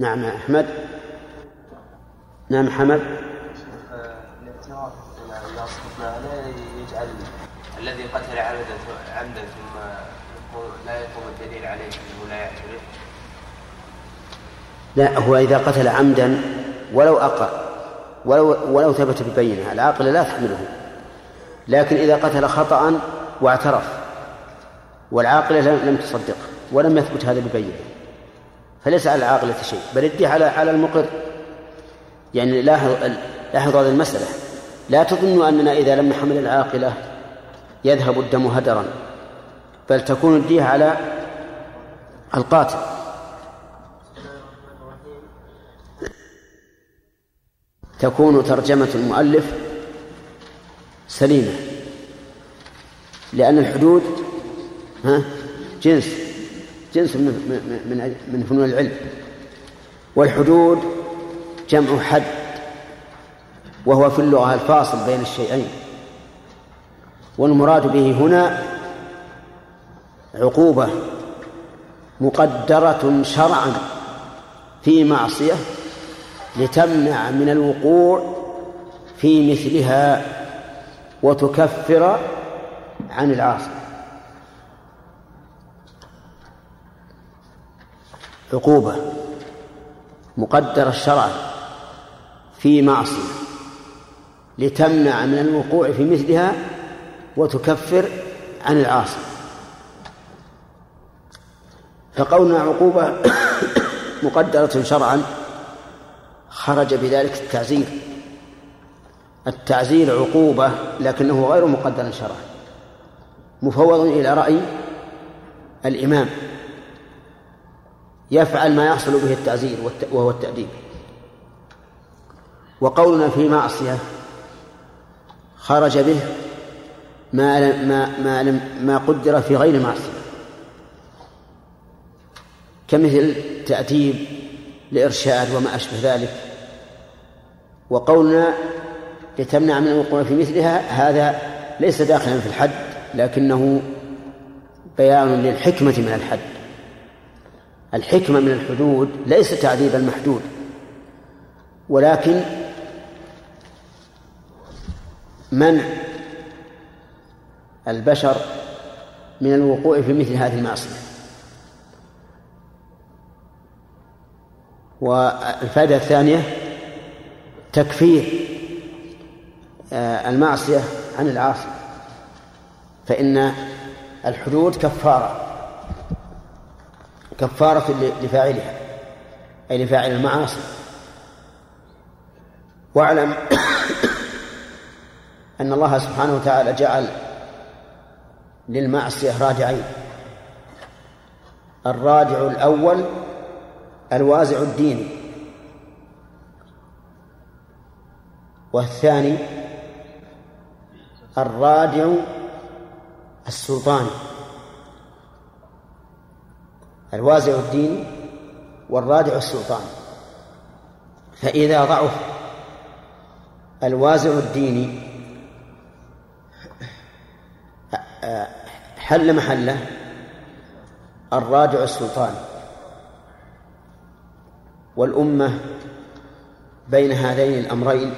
نعم أحمد. نعم حمد. الاعتراف لا يجعل الذي قتل عمدا عمدا ثم لا يقوم الدليل عليه إنه لا يعترف. لا هو إذا قتل عمدا ولو أقر ولو ولو ثبت ببينة العاقله لا تحمله لكن إذا قتل خطأ واعترف والعاقله لم تصدقه ولم يثبت هذا ببينة. فليس على العاقلة شيء بل ادي على على المقر. يعني لاحظ لاحظ هذه المسألة. لا تظنوا أننا إذا لم نحمل العاقلة يذهب الدم هدرا بل تكون الدية على القاتل. تكون ترجمة المؤلف سليمة لأن الحدود ها جنس. جنس من من من فنون العلم. والحدود جمع حد وهو في اللغة الفاصل بين الشيئين. والمراد به هنا عقوبة مقدرة شرعا في معصية لتمنع من الوقوع في مثلها وتكفر عن العاصي. عقوبة مقدرة الشرع في معصية لتمنع من الوقوع في مثلها وتكفر عن العاصي. فقولنا عقوبة مقدرة شرعا خرج بذلك التعزير. التعزير عقوبة لكنه غير مقدر شرعا مفوض إلى رأي الإمام. يفعل ما يحصل به التعزير وهو التأديب. وقولنا في معصية خرج به ما ما ما لم ما قدر في غير معصية. كمثل تأديب لإرشاد وما أشبه ذلك. وقولنا لتمنع من الوقوع في مثلها هذا ليس داخلا في الحد لكنه بيان للحكمة من الحد. الحكمة من الحدود ليس تعذيب المحدود. ولكن منع البشر من الوقوع في مثل هذه المعصية. والفائدة الثانية تكفير آه، المعصية عن العاصي. فإن الحدود كفارة. كفارة لفاعلها أي لفاعل المعاصي. واعلم أن الله سبحانه وتعالى جعل للمعصية راجعين. الراجع الأول الوازع الديني والثاني الرادع السلطاني. الوازع الديني والرادع السلطاني فإذا ضعف الوازع الديني حل محله الرادع السلطاني والأمة بين هذين الأمرين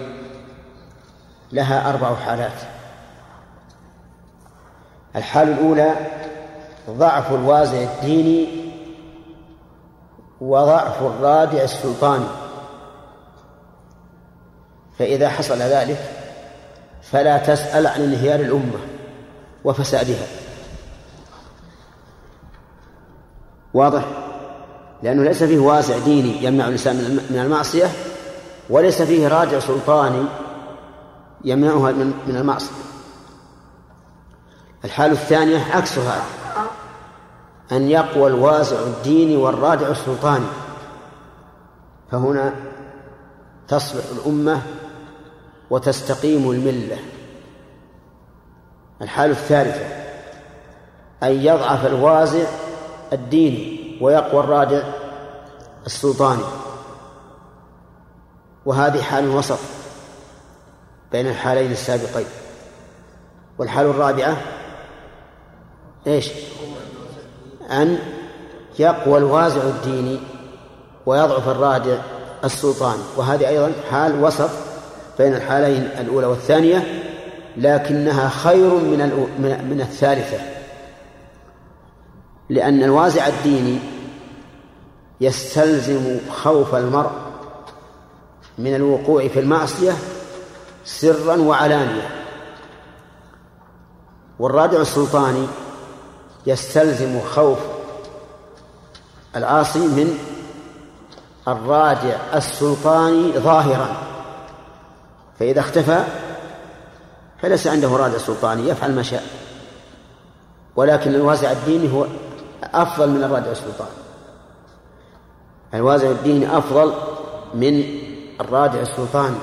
لها أربع حالات. الحال الأولى ضعف الوازع الديني وضعف الرادع السلطاني. فإذا حصل ذلك فلا تسأل عن انهيار الأمة وفسادها. واضح؟ لأنه ليس فيه واسع ديني يمنع الإنسان من المعصية وليس فيه راجع سلطاني يمنعها من المعصية. الحال الثانية عكس هذا أن يقوى الوازع الديني والرادع السلطاني فهنا تصلح الأمة وتستقيم الملة. الحالة الثالثة أن يضعف الوازع الديني ويقوى الرادع السلطاني وهذه حال وسط بين الحالين السابقين. والحال الرابعة إيش؟ أن يقوى الوازع الديني ويضعف الرادع السلطاني. وهذه أيضا حال وسط بين الحالين الأولى والثانية لكنها خير من من الثالثة. لأن الوازع الديني يستلزم خوف المرء من الوقوع في المعصية سرا وعلانية. والرادع السلطاني يستلزم خوف العاصي من الرادع السلطاني ظاهرا. فإذا اختفى فليس عنده رادع سلطاني يفعل ما شاء. ولكن الوازع الديني هو أفضل من الرادع السلطاني. الوازع الديني أفضل من الرادع السلطاني.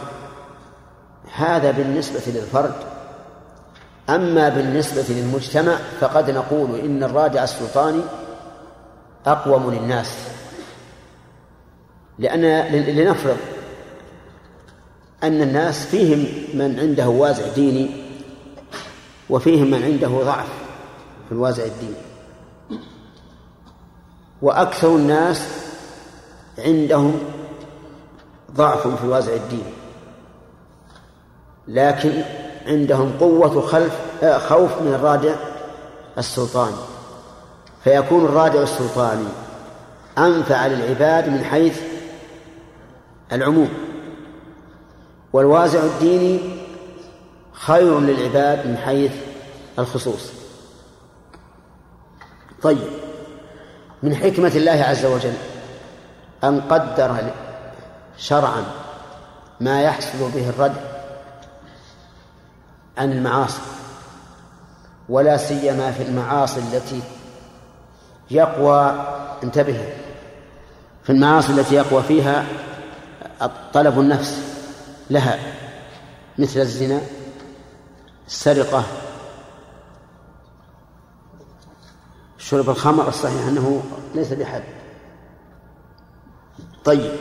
هذا بالنسبة للفرد أما بالنسبة للمجتمع فقد نقول إن الرادع السلطاني أقوم للناس. لأن لنفرض أن الناس فيهم من عنده وازع ديني وفيهم من عنده ضعف في الوازع الديني. وأكثر الناس عندهم ضعف في الوازع الديني. لكن عندهم قوة خلف آه، خوف من الرادع السلطاني. فيكون الرادع السلطاني أنفع للعباد من حيث العموم. والوازع الديني خير للعباد من حيث الخصوص. طيب من حكمة الله عز وجل أن قدر شرعا ما يحصل به الردع عن المعاصي ولا سيما في المعاصي التي يقوى انتبه في المعاصي التي يقوى فيها طلب النفس لها مثل الزنا السرقة شرب الخمر الصحيح أنه ليس بحد. طيب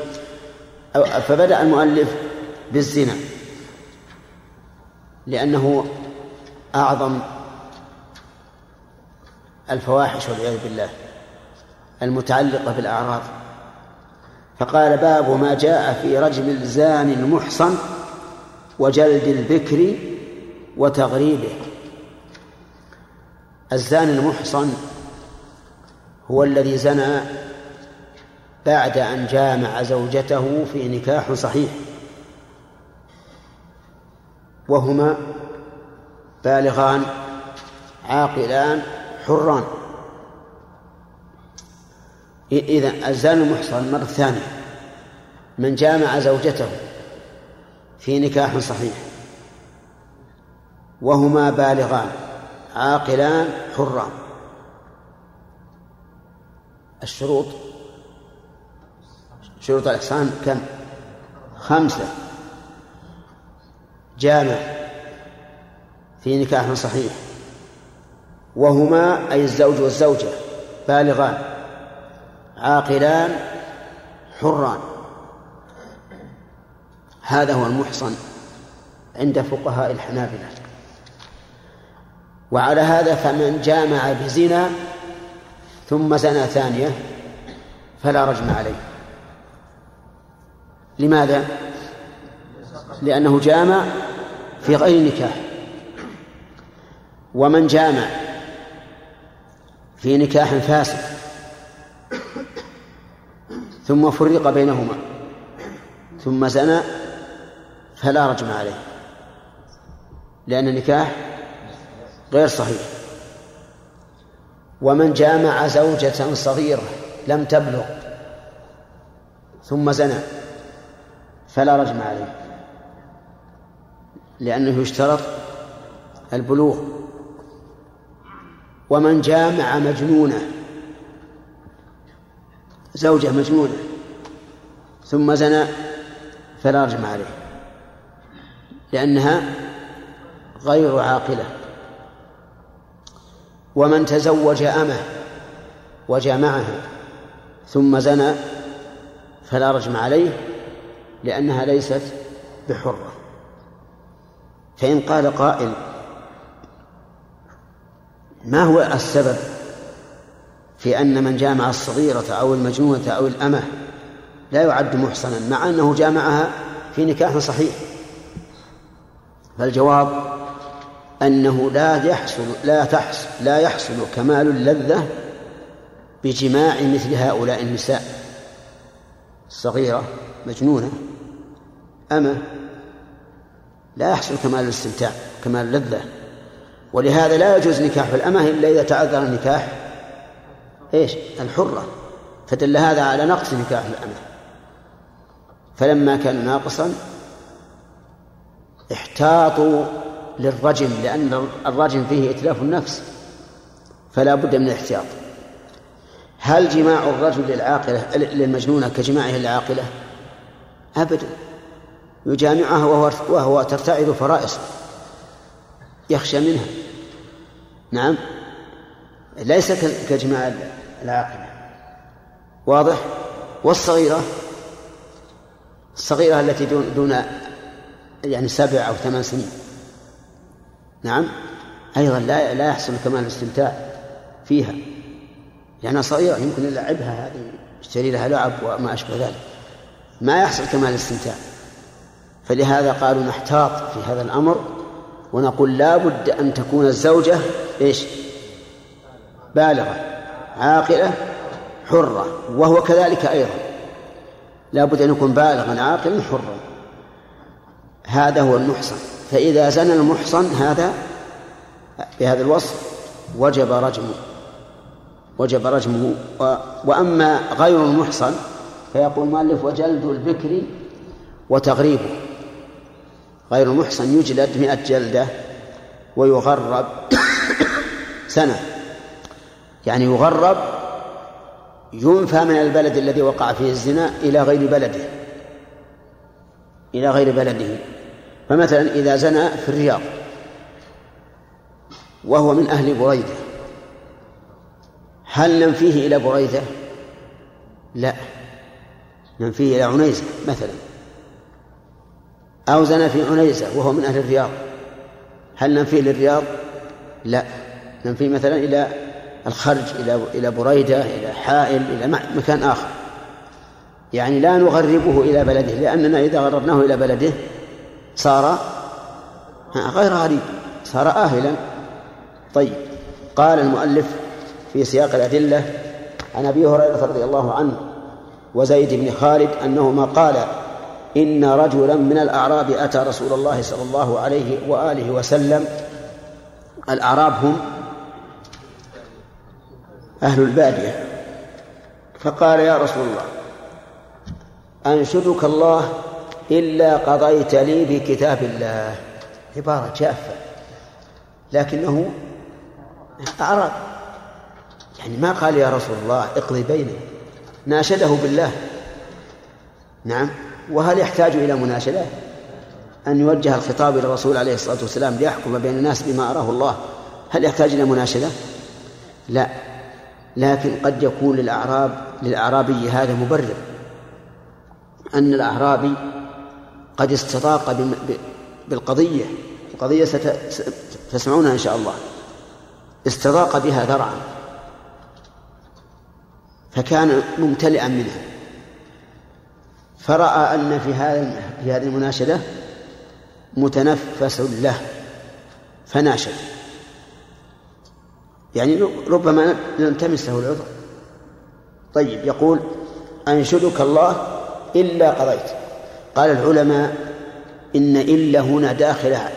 فبدأ المؤلف بالزنا. لأنه أعظم الفواحش والعياذ بالله المتعلقة بالأعراض. فقال باب ما جاء في رجم الزاني المحصن وجلد البكر وتغريبه. الزاني المحصن هو الذي زنى بعد أن جامع زوجته في نكاح صحيح. وهما بالغان عاقلان حران. إذا الزان المحصن مرة ثانية. من جامع زوجته في نكاح صحيح. وهما بالغان عاقلان حران. الشروط شروط الإحسان كم؟ خمسة. جامع في نكاح صحيح. وهما أي الزوج والزوجة بالغان عاقلان حران. هذا هو المحصن عند فقهاء الحنابلة. وعلى هذا فمن جامع بزنا ثم زنى ثانية فلا رجم عليه. لماذا؟ لأنه جامع في غير نكاح. ومن جامع في نكاح فاسد. ثم فرق بينهما. ثم زنى فلا رجم عليه. لأن النكاح غير صحيح. ومن جامع زوجة صغيرة لم تبلغ ثم زنى فلا رجم عليه. لأنه يشترط البلوغ. ومن جامع مجنونه زوجة مجنونة ثم زنى فلا رجم عليه لأنها غير عاقلة. ومن تزوج أمه وجامعها ثم زنى فلا رجم عليه لأنها ليست بحرة. فإن قال قائل ما هو السبب في أن من جامع الصغيرة أو المجنونة أو الأمة لا يعد محصنا مع أنه جامعها في نكاح صحيح. فالجواب أنه لا يحصل لا تحصل لا يحصل كمال اللذة بجماع مثل هؤلاء النساء الصغيرة مجنونة أما لا يحصل كمال الاستمتاع كمال اللذة. ولهذا لا يجوز نكاح الأمة إلا إذا تعذر النكاح. إيش؟ الحرة. فدل هذا على نقص نكاح الأمة. فلما كان ناقصا احتاطوا للرجم لأن الرجم فيه إتلاف النفس فلا بد من الاحتياط. هل جماع الرجل للعاقلة للمجنونة كجماعه للعاقلة؟ أبدا. يجامعها وهو وهو ترتعد فرائص. يخشى منها. نعم. ليس كجماع العاقلة واضح؟ والصغيرة؟ الصغيرة التي دون, يعني سبع أو ثمان سنين. نعم. أيضا لا لا يحصل كمال الاستمتاع فيها. لأنها صغيرة يمكن يلعبها هذه يشتري لها لعب وما أشبه ذلك. ما يحصل كمال الاستمتاع. فلهذا قالوا نحتاط في هذا الأمر ونقول لا بد أن تكون الزوجة إيش؟ بالغة عاقلة حرة وهو كذلك أيضا. لا بد أن يكون بالغا عاقلا حرا. هذا هو المحصن. فإذا زنى المحصن هذا بهذا الوصف وجب رجمه. وجب رجمه. وأما غير المحصن فيقول المؤلف وجلد البكر وتغريبه. غير المحصن يجلد مئة جلدة ويغرب سنة. يعني يغرب ينفى من البلد الذي وقع فيه الزنا إلى غير بلده. إلى غير بلده. فمثلا إذا زنى في الرياض وهو من أهل بريدة هل ننفيه إلى بريدة؟ لا. ننفيه إلى عنيزة مثلا. أو زنى في عنيزة وهو من أهل الرياض. هل ننفيه للرياض؟ لا. ننفيه مثلا إلى الخرج إلى إلى بريدة إلى حائل إلى مكان آخر. يعني لا نغربه إلى بلده لأننا إذا غربناه إلى بلده صار غير غريب صار آهلا. طيب. قال المؤلف في سياق الأدلة عن أبي هريرة رضي الله عنه وزيد بن خالد أنهما قال إن رجلا من الأعراب أتى رسول الله صلى الله عليه وآله وسلم. الأعراب هم أهل البادية. فقال يا رسول الله أنشدك الله إلا قضيت لي بكتاب الله. عبارة جافة لكنه أعراب. يعني ما قال يا رسول الله اقضي بيني. ناشده بالله. نعم. وهل يحتاج إلى مناشدة؟ أن يوجه الخطاب إلى الرسول عليه الصلاة والسلام ليحكم بين الناس بما أراه الله. هل يحتاج إلى مناشدة؟ لا. لكن قد يكون للأعراب للأعرابي هذا مبرر. أن الأعرابي قد استطاق بالقضية. القضية ستسمعونها إن شاء الله. استضاق بها ذرعا. فكان ممتلئا منها. فرأى أن في هذا في هذه المناشدة متنفس له فناشد. يعني ربما نلتمس له العذر. طيب يقول أنشدك الله إلا قضيت. قال العلماء إن إلا هنا داخلة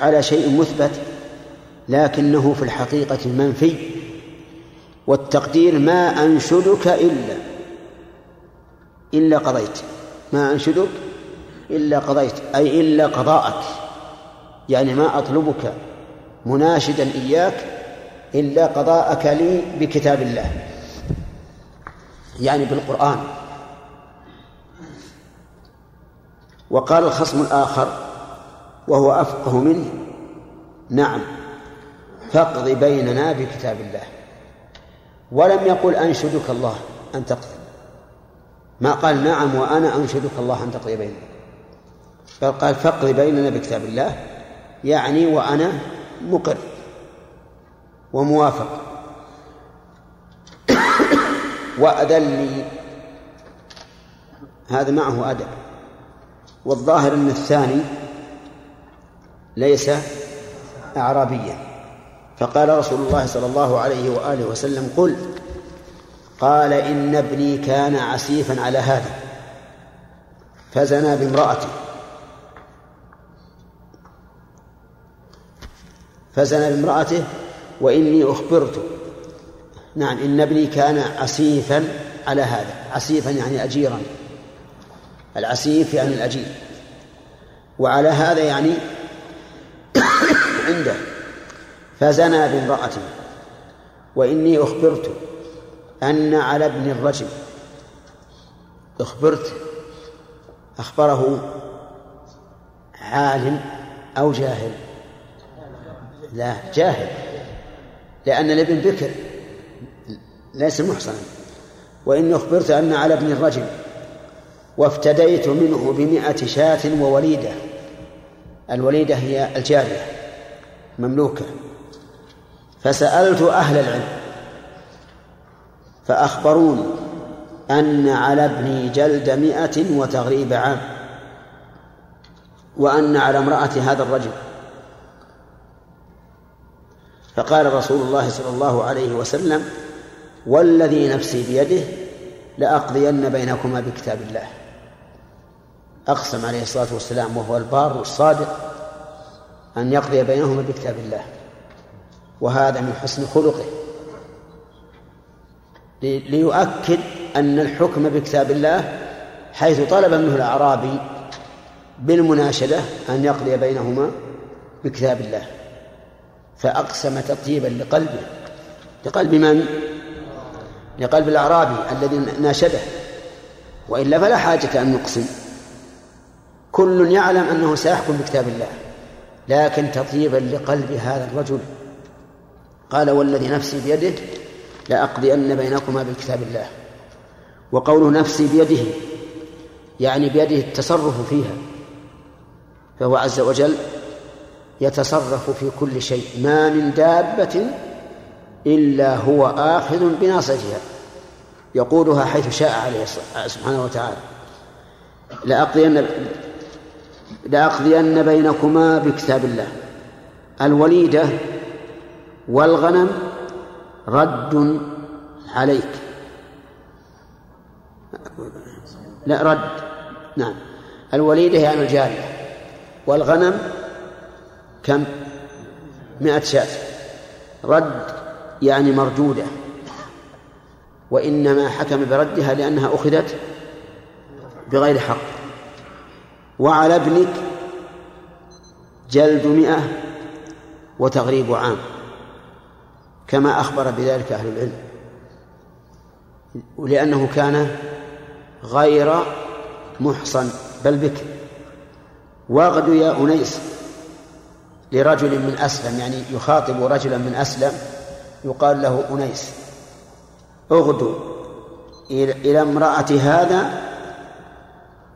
على شيء مثبت لكنه في الحقيقة منفي والتقدير ما أنشدك إلا. إلا قضيت. ما أنشدك؟ إلا قضيت. أي إلا قضاءك. يعني ما أطلبك مناشدا إياك إلا قضاءك لي بكتاب الله. يعني بالقرآن. وقال الخصم الآخر وهو أفقه منه نعم فاقض بيننا بكتاب الله. ولم يقل أنشدك الله أن تقضي. ما قال نعم وأنا أنشدك الله أن تقضي بيننا. بل قال فاقض بيننا بكتاب الله يعني وأنا مقر وموافق. وأذن لي. هذا معه أدب. والظاهر أن الثاني ليس أعرابيا. فقال رسول الله صلى الله عليه وآله وسلم قل قال إن ابني كان عسيفا على هذا فزنى بامرأته فزنى بامرأته وإني أخبرت نعم إن ابني كان عسيفا على هذا. عسيفا يعني أجيرا. العسيف يعني الأجير. وعلى هذا يعني عنده. فزنى بامرأته. وإني أخبرت أن على ابن الرجل. أخبرت أخبره عالم أو جاهل. لا جاهل. لأن الابن بكر ليس محصنا. وإني أخبرت أن على ابن الرجل وافتديت منه بمئة شاة ووليدة. الوليدة هي الجارية مملوكة. فسألت أهل العلم فأخبروني أن على ابني جلد مئة وتغريب عام وأن على امرأة هذا الرجل. فقال رسول الله صلى الله عليه وسلم والذي نفسي بيده لأقضين بينكما بكتاب الله. أقسم عليه الصلاة والسلام وهو البار الصادق أن يقضي بينهما بكتاب الله. وهذا من حسن خلقه. ليؤكد أن الحكم بكتاب الله حيث طلب منه الأعرابي بالمناشدة أن يقضي بينهما بكتاب الله فأقسم تطيبا لقلبه. لقلب من؟ لقلب الأعرابي الذي ناشده. وإلا فلا حاجة أن نقسم. كل يعلم أنه سيحكم بكتاب الله لكن تطيبا لقلب هذا الرجل. قال والذي نفسي بيده لأقضين بينكما بكتاب الله. وقول نفسي بيده يعني بيده التصرف فيها. فهو عز وجل يتصرف في كل شيء ما من دابة إلا هو آخذ بناصيتها يقودها حيث شاء عليه سبحانه وتعالى. لأقضين لأقضين بينكما بكتاب الله. الوليدة والغنم رد عليك. لا رد. نعم. الوليدة يعني الجارية. والغنم كم؟ مئة شاة. رد يعني مردودة. وإنما حكم بردها لأنها أخذت بغير حق. وعلى ابنك جلد مئة وتغريب عام. كما أخبر بذلك أهل العلم ولأنه كان غير محصن. بل بكر واغد يا أنيس لرجل من أسلم يعني يخاطب رجلا من أسلم يقال له أنيس اغدو إلى امرأة هذا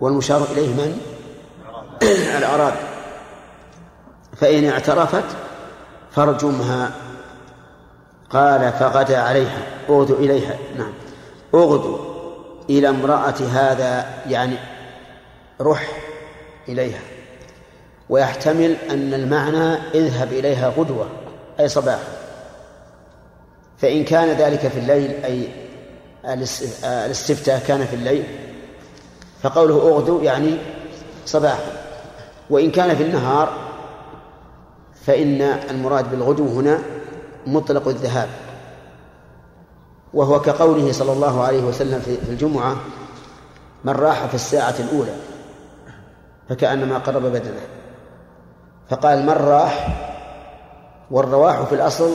والمشار إليه من؟ الأعرابي. فإن اعترفت فارجمها. قال فغدا عليها. اغدو إليها. نعم. اغدو إلى امرأة هذا يعني رح إليها. ويحتمل أن المعنى اذهب إليها غدوة أي صباحا. فإن كان ذلك في الليل أي الاستفتاء كان في الليل فقوله اغدو يعني صباحا. وإن كان في النهار فإن المراد بالغدو هنا مطلق الذهاب وهو كقوله صلى الله عليه وسلم في الجمعة من راح في الساعة الأولى فكأنما قرب بدنه. فقال من راح؟ والرواح في الأصل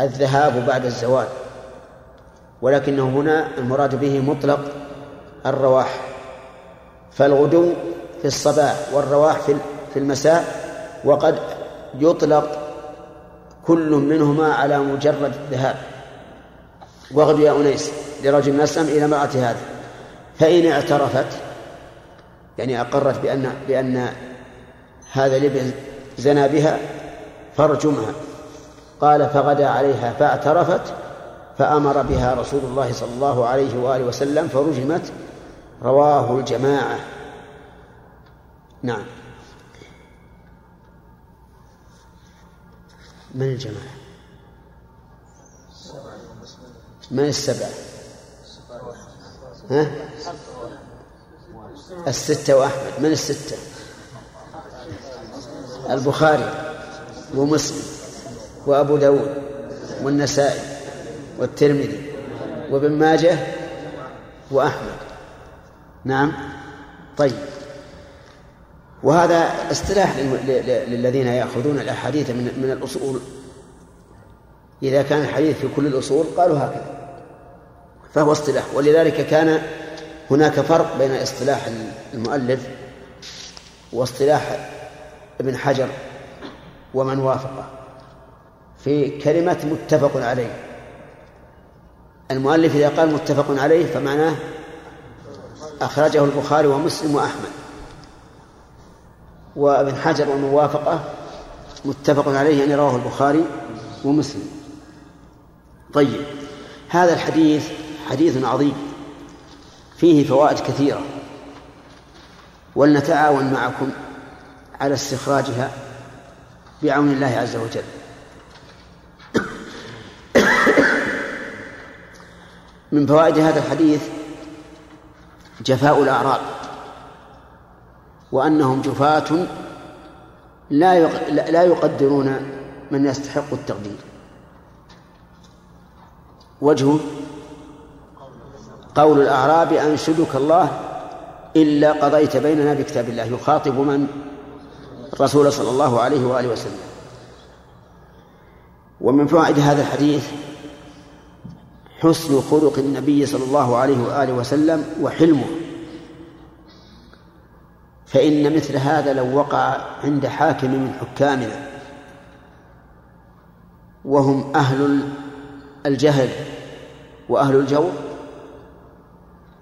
الذهاب بعد الزوال ولكنه هنا المراد به مطلق الرواح. فالغدو في الصباح والرواح في المساء وقد يطلق كل منهما على مجرد الذهاب. وغد يا أنيس لرجل نسم إلى امرأة هذا فإن اعترفت يعني أقرت بأن بأن هذا الابن زنى بها فارجمها. قال فغدا عليها فاعترفت فأمر بها رسول الله صلى الله عليه وآله وسلم فرجمت. رواه الجماعة. نعم. من الجماعة؟ من السبعة. ها؟ الستة وأحمد. من الستة؟ البخاري ومسلم وأبو داود والنسائي والترمذي وابن ماجه وأحمد. نعم. طيب. وهذا اصطلاح للذين يأخذون الأحاديث من من الأصول. إذا كان الحديث في كل الأصول قالوا هكذا فهو اصطلاح. ولذلك كان هناك فرق بين اصطلاح المؤلف واصطلاح ابن حجر ومن وافقه في كلمة متفق عليه. المؤلف إذا قال متفق عليه فمعناه أخرجه البخاري ومسلم وأحمد. وابن حجر ومن وافقه متفق عليه يعني رواه البخاري ومسلم. طيب هذا الحديث حديث عظيم فيه فوائد كثيرة ولنتعاون معكم على استخراجها بعون الله عز وجل. من فوائد هذا الحديث جفاء الأعراب وأنهم جفاة لا لا يقدرون من يستحق التقدير. وجهه قول الأعراب أنشدك الله إلا قضيت بيننا بكتاب الله. يخاطب من؟ الرسول صلى الله عليه وآله وسلم. ومن فوائد هذا الحديث حسن خلق النبي صلى الله عليه وآله وسلم وحلمه. فإن مثل هذا لو وقع عند حاكم من حكامنا وهم أهل الجهل وأهل الجور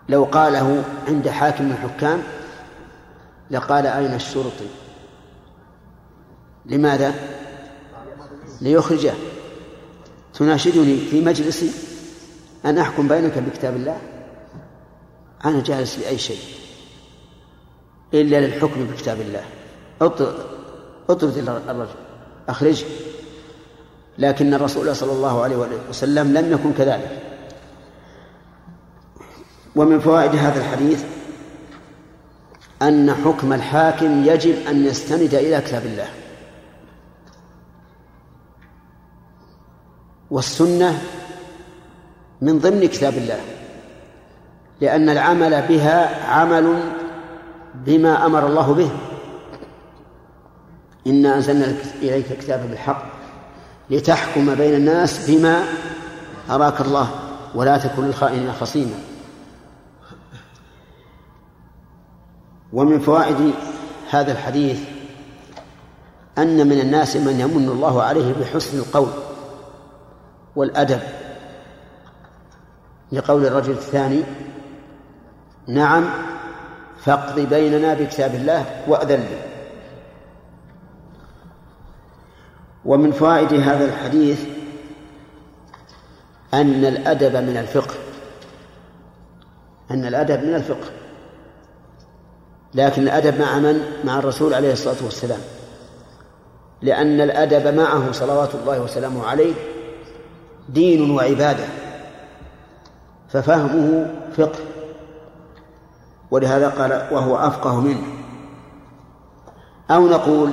لو قاله عند حاكم من الحكام لقال أين الشرطي؟ لماذا؟ ليخرجه. تناشدني في مجلسي أن أحكم بينك بكتاب الله؟ أنا جالس لأي شيء. إلا للحكم بكتاب الله. أطرد الرجل. أخرجه. لكن الرسول صلى الله عليه وسلم لم يكن كذلك. ومن فوائد هذا الحديث أن حكم الحاكم يجب أن يستند إلى كتاب الله. والسنة من ضمن كتاب الله. لأن العمل بها عمل بما أمر الله به. إنا أنزلنا إليك كتابا بالحق لتحكم بين الناس بما أراك الله ولا تكن للخائنين خصيما. ومن فوائد هذا الحديث أن من الناس من يمن الله عليه بحسن القول والأدب. لقول الرجل الثاني نعم فاقض بيننا بكتاب الله وأذن لي ومن فوائد هذا الحديث أن الأدب من الفقه. أن الأدب من الفقه. لكن الأدب مع من؟ مع الرسول عليه الصلاة والسلام. لأن الأدب معه صلوات الله وسلامه عليه دين وعبادة. ففهمه فقه. ولهذا قال وهو أفقه منه. أو نقول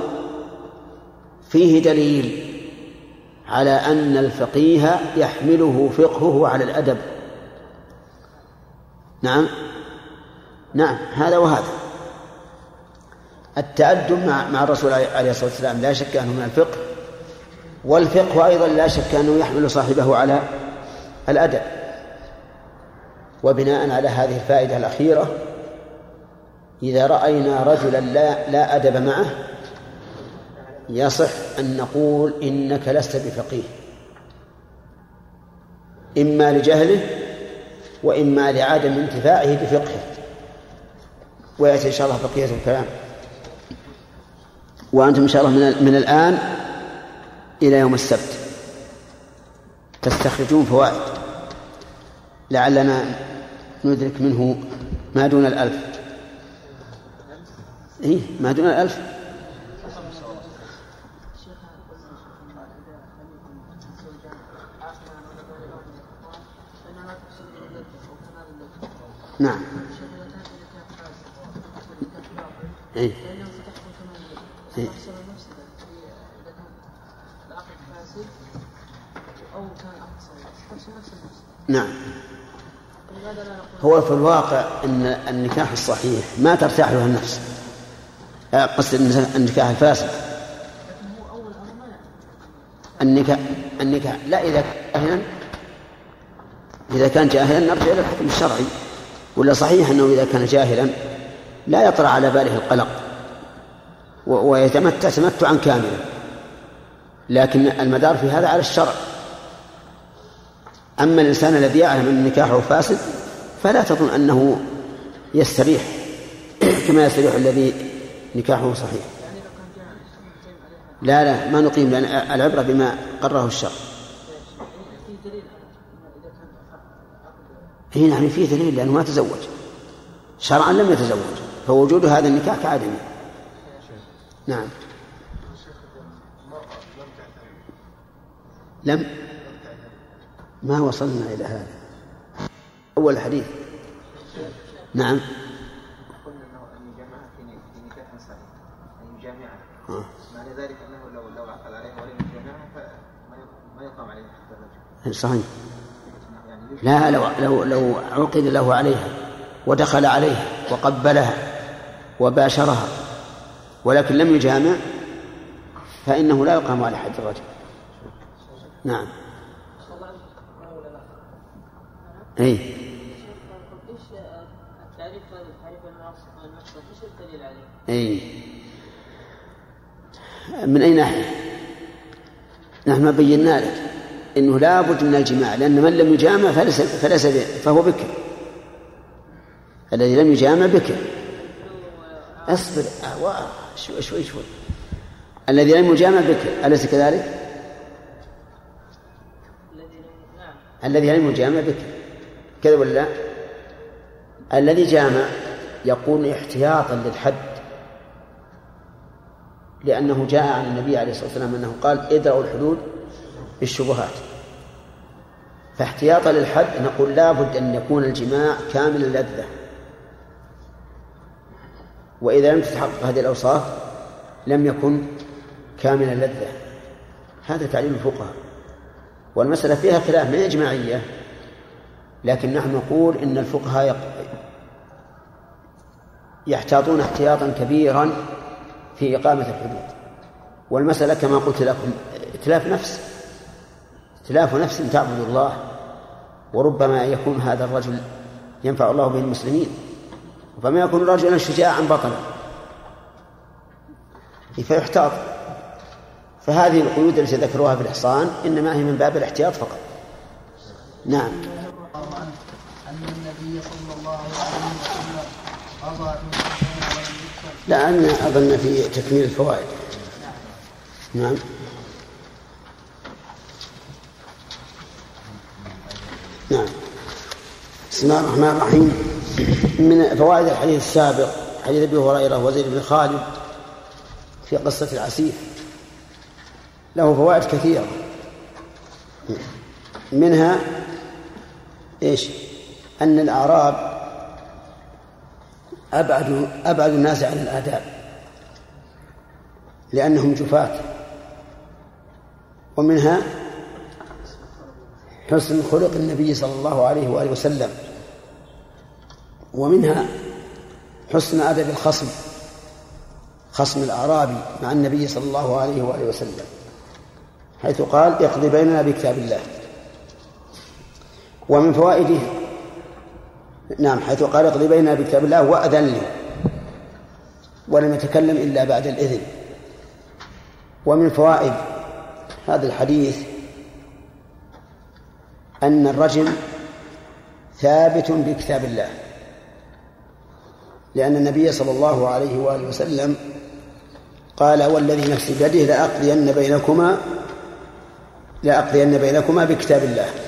فيه دليل على أن الفقيه يحمله فقهه على الأدب. نعم. نعم هذا وهذا. التأدب مع مع الرسول عليه الصلاة والسلام لا شك أنه من الفقه والفقه أيضا لا شك أنه يحمل صاحبه على الأدب. وبناء على هذه الفائدة الأخيرة إذا رأينا رجلا لا لا أدب معه يصح أن نقول إنك لست بفقيه. إما لجهله وإما لعدم انتفاعه بفقهه. ويأتي إن شاء الله بقية الكلام. وأنتم إن شاء الله من, من الآن إلى يوم السبت تستخرجون فوائد. لعلنا ندرك منه ما دون الألف. إيه ما دون الألف نعم إيه؟ إيه؟ نعم هو في الواقع إن النكاح الصحيح ما ترتاح له النفس قصد النكاح الفاسد. النكاح النكاح. لا إذا جاهلا إذا كان جاهلا نرجع إلى الحكم الشرعي. ولا صحيح أنه إذا كان جاهلا لا يطرأ على باله القلق ويتمتع تمتعا كاملا لكن المدار في هذا على الشرع. أما الإنسان الذي يعلم أن نكاحه فاسد فلا تظن أنه يستريح. كما يستريح الذي نكاحه صحيح. لا لا ما نقيم لأن العبرة بما قرره الشرع هنا نعم فيه دليل لأنه ما تزوج. شرعا لم يتزوج فوجود هذا النكاح كعدمه نعم. لم ما وصلنا إلى هذا. أول حديث. نعم. معنى ذلك أنه لو لو عقد عليها ولم يجامعها فما يقام عليه حتى الرجل صحيح. لا لو لو لو عقد له عليها ودخل عليها وقبلها وباشرها ولكن لم يجامع فإنه لا يقام على حد الرجل. نعم. عليه؟ اي من أي ناحية؟ نحن بينا لك إنه لا بد من الجماع لأن من لم يجامع فليس فليس فهو بكر الذي لم يجامع بكر اصبر شوي شوي شوي الذي لم يجامع بكر أليس كذلك؟ الذي لم يجامع بكر كذا ولا لا؟ الذي جامع يقول احتياطا للحد لأنه جاء عن النبي عليه الصلاة والسلام أنه قال ادرأوا الحدود بالشبهات. فاحتياطا للحد نقول لا بد أن يكون الجماع كامل اللذة. وإذا لم تتحقق هذه الأوصاف لم يكن كامل اللذة. هذا تعليل الفقهاء. والمسألة فيها خلاف من إجماعية لكن نحن نقول إن الفقهاء يحتاطون احتياطا كبيرا في إقامة الحدود. والمسألة كما قلت لكم اتلاف نفس. اتلاف نفس تعبد الله وربما يكون هذا الرجل ينفع الله به المسلمين. فما يكون رجلا شجاعا بطلا فيحتاط فهذه القيود التي ذكروها في الإحصان إنما هي من باب الاحتياط فقط. نعم. أن النبي صلى الله عليه وسلم قضى لا أن أظن في تكميل الفوائد. نعم. نعم. بسم الله الرحمن الرحيم. من فوائد الحديث السابق حديث أبي هريرة وزيد بن خالد في قصة العسير. له فوائد كثيرة. منها إيش؟ أن الأعراب أبعد أبعد الناس عن الآداب لأنهم جفاة. ومنها حسن خلق النبي صلى الله عليه وآله وسلم. ومنها حسن أدب الخصم خصم الأعرابي مع النبي صلى الله عليه وآله وسلم حيث قال اقض بيننا بكتاب الله. ومن فوائده نعم حيث قال اقض بيننا بكتاب الله وأذن لي ولم يتكلم إلا بعد الإذن. ومن فوائد هذا الحديث أن الرجم ثابت بكتاب الله. لأن النبي صلى الله عليه وآله وسلم قال والذي نفسي بيده لأقضين بينكما لأقضين بينكما بكتاب الله.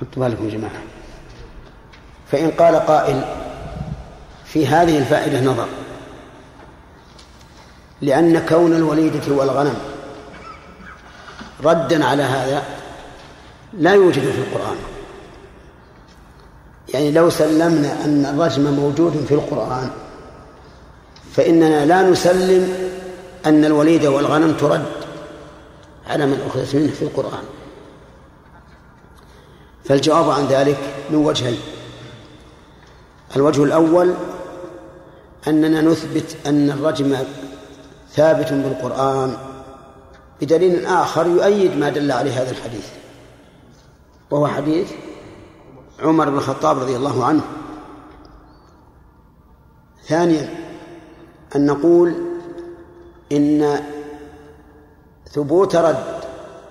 حط بالكم يا جماعة. فإن قال قائل في هذه الفائدة نظر. لأن كون الوليدة والغنم ردا على هذا لا يوجد في القرآن. يعني لو سلمنا أن الرجم موجود في القرآن فإننا لا نسلم أن الوليد والغنم ترد على من أخذت منه في القرآن. فالجواب عن ذلك من وجهين. الوجه الأول أننا نثبت أن الرجم ثابت بالقرآن بدليل آخر يؤيد ما دل عليه هذا الحديث وهو حديث عمر بن الخطاب رضي الله عنه. ثانيا أن نقول إن ثبوت رد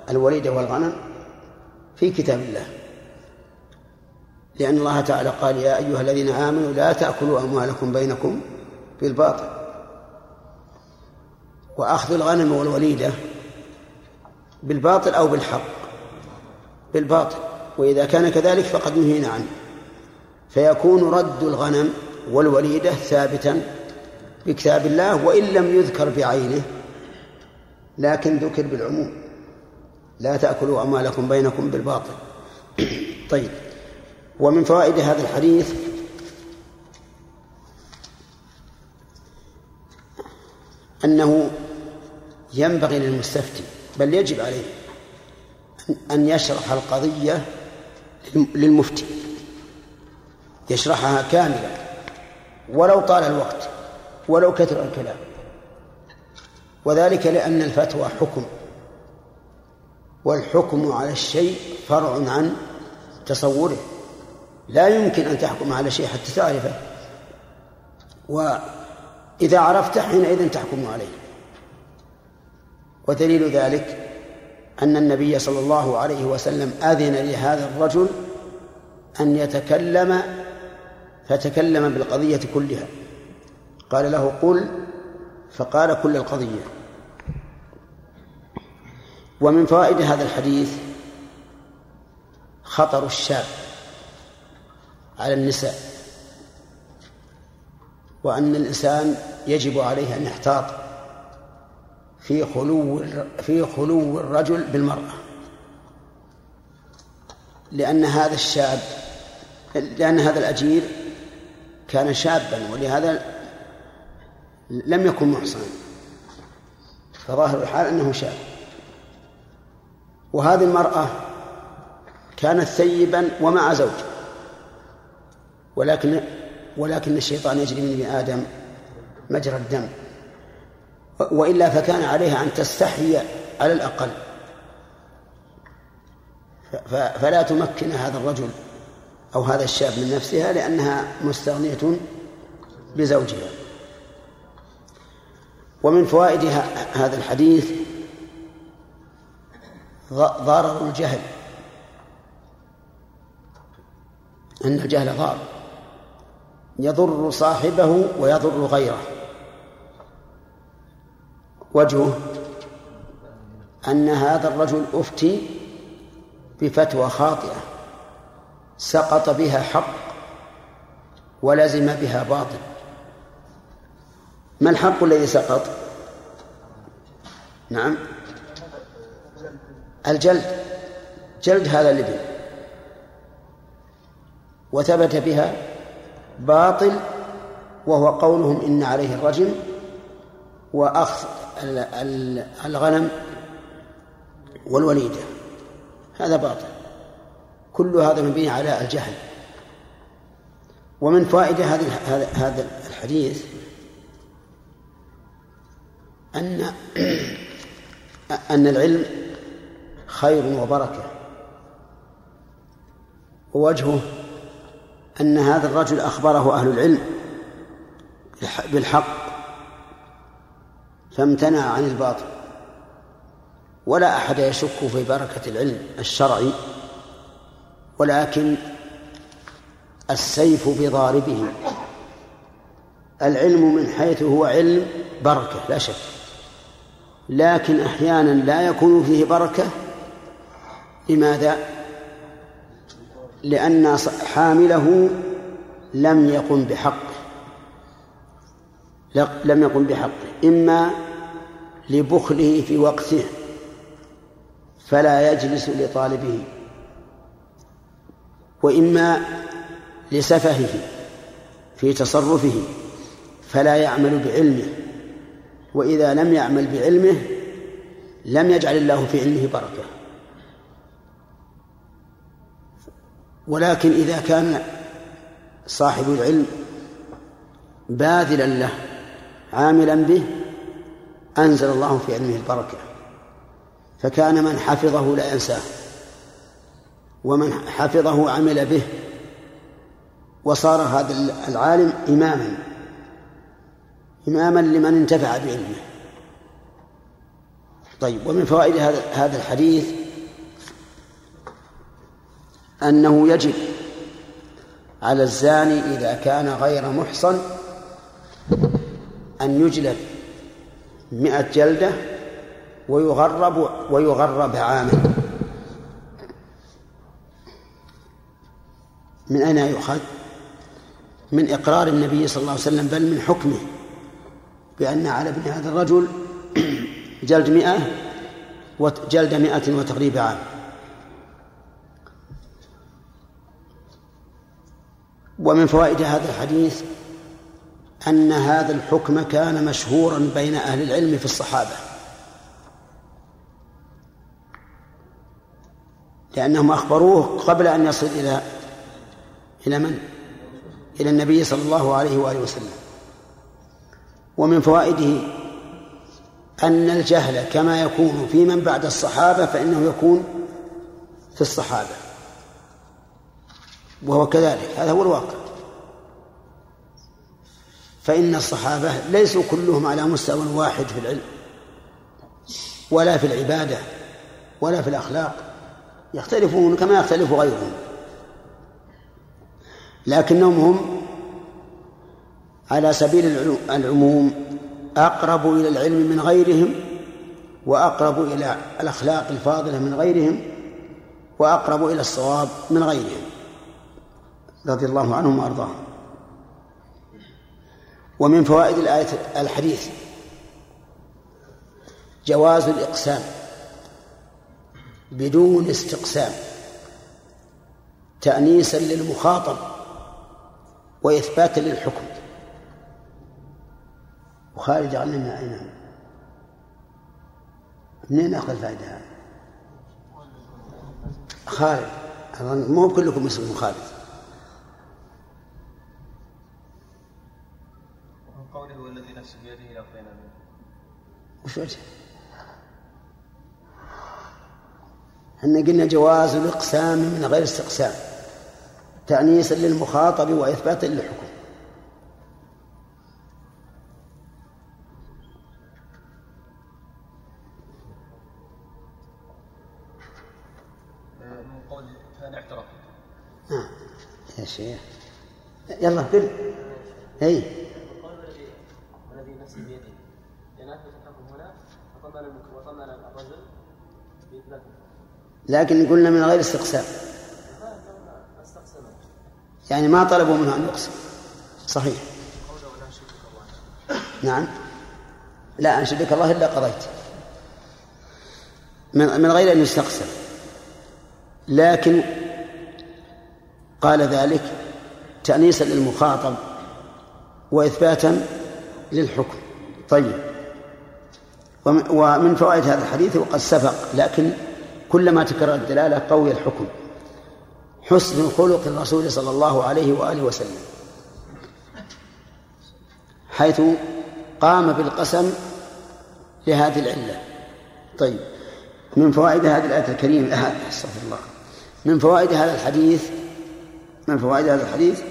الوليدة والغنم في كتاب الله. لأن الله تعالى قال يا أيها الذين آمنوا لا تأكلوا أموالكم بينكم بالباطل. وأخذ الغنم والوليدة بالباطل أو بالحق. بالباطل. وإذا كان كذلك فقد نهينا عنه. فيكون رد الغنم والوليدة ثابتا بكتاب الله وإن لم يذكر بعينه لكن ذكر بالعموم. لا تأكلوا أموالكم بينكم بالباطل. طيب. ومن فوائد هذا الحديث أنه ينبغي للمستفتي بل يجب عليه أن يشرح القضية للمفتي يشرحها كاملة ولو طال الوقت ولو كثر الكلام وذلك لأن الفتوى حكم والحكم على الشيء فرع عن تصوره. لا يمكن أن تحكم على شيء حتى تعرفه. وإذا عرفت حينئذ تحكم عليه. ودليل ذلك أن النبي صلى الله عليه وسلم أذن لهذا الرجل أن يتكلم فتكلم بالقضية كلها. قال له قل فقال كل القضية. ومن فوائد هذا الحديث خطر الشاب. على النساء وأن الإنسان يجب عليه أن يحتاط في خلو في خلو الرجل بالمرأة لأن هذا الشاب لأن هذا الأجير كان شابا ولهذا لم يكن محصنا فظاهر الحال أنه شاب. وهذه المرأة كانت ثيبا ومع زوج ولكن ولكن الشيطان يجري من ابن آدم مجرى الدم. وإلا فكان عليها أن تستحي على الأقل. فلا تمكن هذا الرجل أو هذا الشاب من نفسها لأنها مستغنية بزوجها. ومن فوائد هذا الحديث ضرر الجهل. أن الجهل ضار. يضر صاحبه ويضر غيره. وجهه أن هذا الرجل أفتي بفتوى خاطئة سقط بها حق ولزم بها باطل. ما الحق الذي سقط؟ نعم. الجلد جلد هذا الابن. وثبت بها باطل وهو قولهم إن عليه الرجم وأخذ الغنم والوليدة. هذا باطل. كل هذا مبني على الجهل. ومن فائدة هذا هذا الحديث أن أن العلم خير وبركة. ووجهه أن هذا الرجل أخبره أهل العلم بالحق فامتنع عن الباطل ولا أحد يشك في بركة العلم الشرعي ولكن السيف بضاربه العلم من حيث هو علم بركة لا شك لكن أحيانا لا يكون فيه بركة لماذا؟ لأن حامله لم يقم بحقه لم يقم بحقه إما لبخله في وقته فلا يجلس لطالبه وإما لسفهه في تصرفه فلا يعمل بعلمه. وإذا لم يعمل بعلمه لم يجعل الله في علمه بركة. ولكن إذا كان صاحب العلم باذلا له عاملا به أنزل الله في علمه البركة. فكان من حفظه لا ينساه ومن حفظه عمل به وصار هذا العالم إماما إماما لمن انتفع بعلمه. طيب ومن فوائد هذا الحديث أنه يجب على الزاني إذا كان غير محصن أن يجلب مئة جلدة ويغرب ويغرب عاما من أين يؤخذ؟ من إقرار النبي صلى الله عليه وسلم بل من حكمه بأن على ابن هذا الرجل جلد مئة وجلد مئة وتقريب عام ومن فوائد هذا الحديث أن هذا الحكم كان مشهورا بين أهل العلم في الصحابة. لأنهم أخبروه قبل أن يصل إلى إلى من؟ إلى النبي صلى الله عليه وآله وسلم. ومن فوائده أن الجهل كما يكون في من بعد الصحابة فإنه يكون في الصحابة. وهو كذلك هذا هو الواقع. فإن الصحابة ليسوا كلهم على مستوى واحد في العلم ولا في العبادة ولا في الأخلاق يختلفون كما يختلف غيرهم. لكنهم هم على سبيل العموم أقرب إلى العلم من غيرهم وأقرب إلى الأخلاق الفاضلة من غيرهم وأقرب إلى الصواب من غيرهم. رضي الله عنهم وأرضاهم. ومن فوائد الآية الحديث جواز الإقسام بدون استقسام تأنيسا للمخاطب وإثباتا للحكم. وخالد علمنا أين؟ منين أخذ الفائدة هذه؟ خالد مو كلكم اسمه خالد وش وجه؟ إحنا قلنا جواز الإقسام من غير استقسام تأنيسا للمخاطب وإثباتا للحكم. من قول كان اعترف آه. يا شيخ. يلا قل. إي والذي نفسي بيده لأن أثبت الحكم هنا وطمن وطمن الرجل بإثبات لكن قلنا من غير استقسام. يعني ما طلبوا منه أن يقسم. صحيح. نعم. لا أنشدك الله إلا قضيت. من من غير أن يستقسم. لكن قال ذلك تأنيسا للمخاطب وإثباتا للحكم. طيب. ومن فوائد هذا الحديث وقد سبق لكن كلما تكرر الدلالة قوي الحكم. حسن خلق الرسول صلى الله عليه وآله وسلم. حيث قام بالقسم لهذه العلة. طيب. من فوائد هذه الآية الكريمة أستغفر الله. من فوائد هذا الحديث من فوائد هذا الحديث؟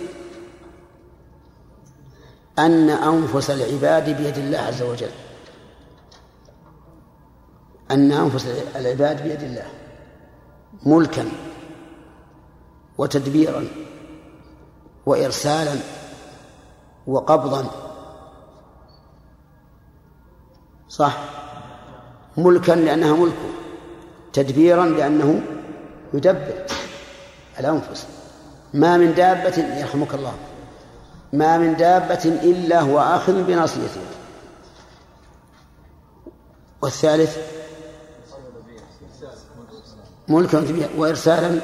أن أنفس العباد بيد الله عز وجل. أن أنفس العباد بيد الله ملكا وتدبيرا وإرسالا وقبضا. صح. ملكا لأنها ملكه تدبيرا لأنه يدبر الأنفس. ما من دابة يرحمك الله. ما من دابة إلا هو آخذ بناصيته. والثالث ملكا وإرسالا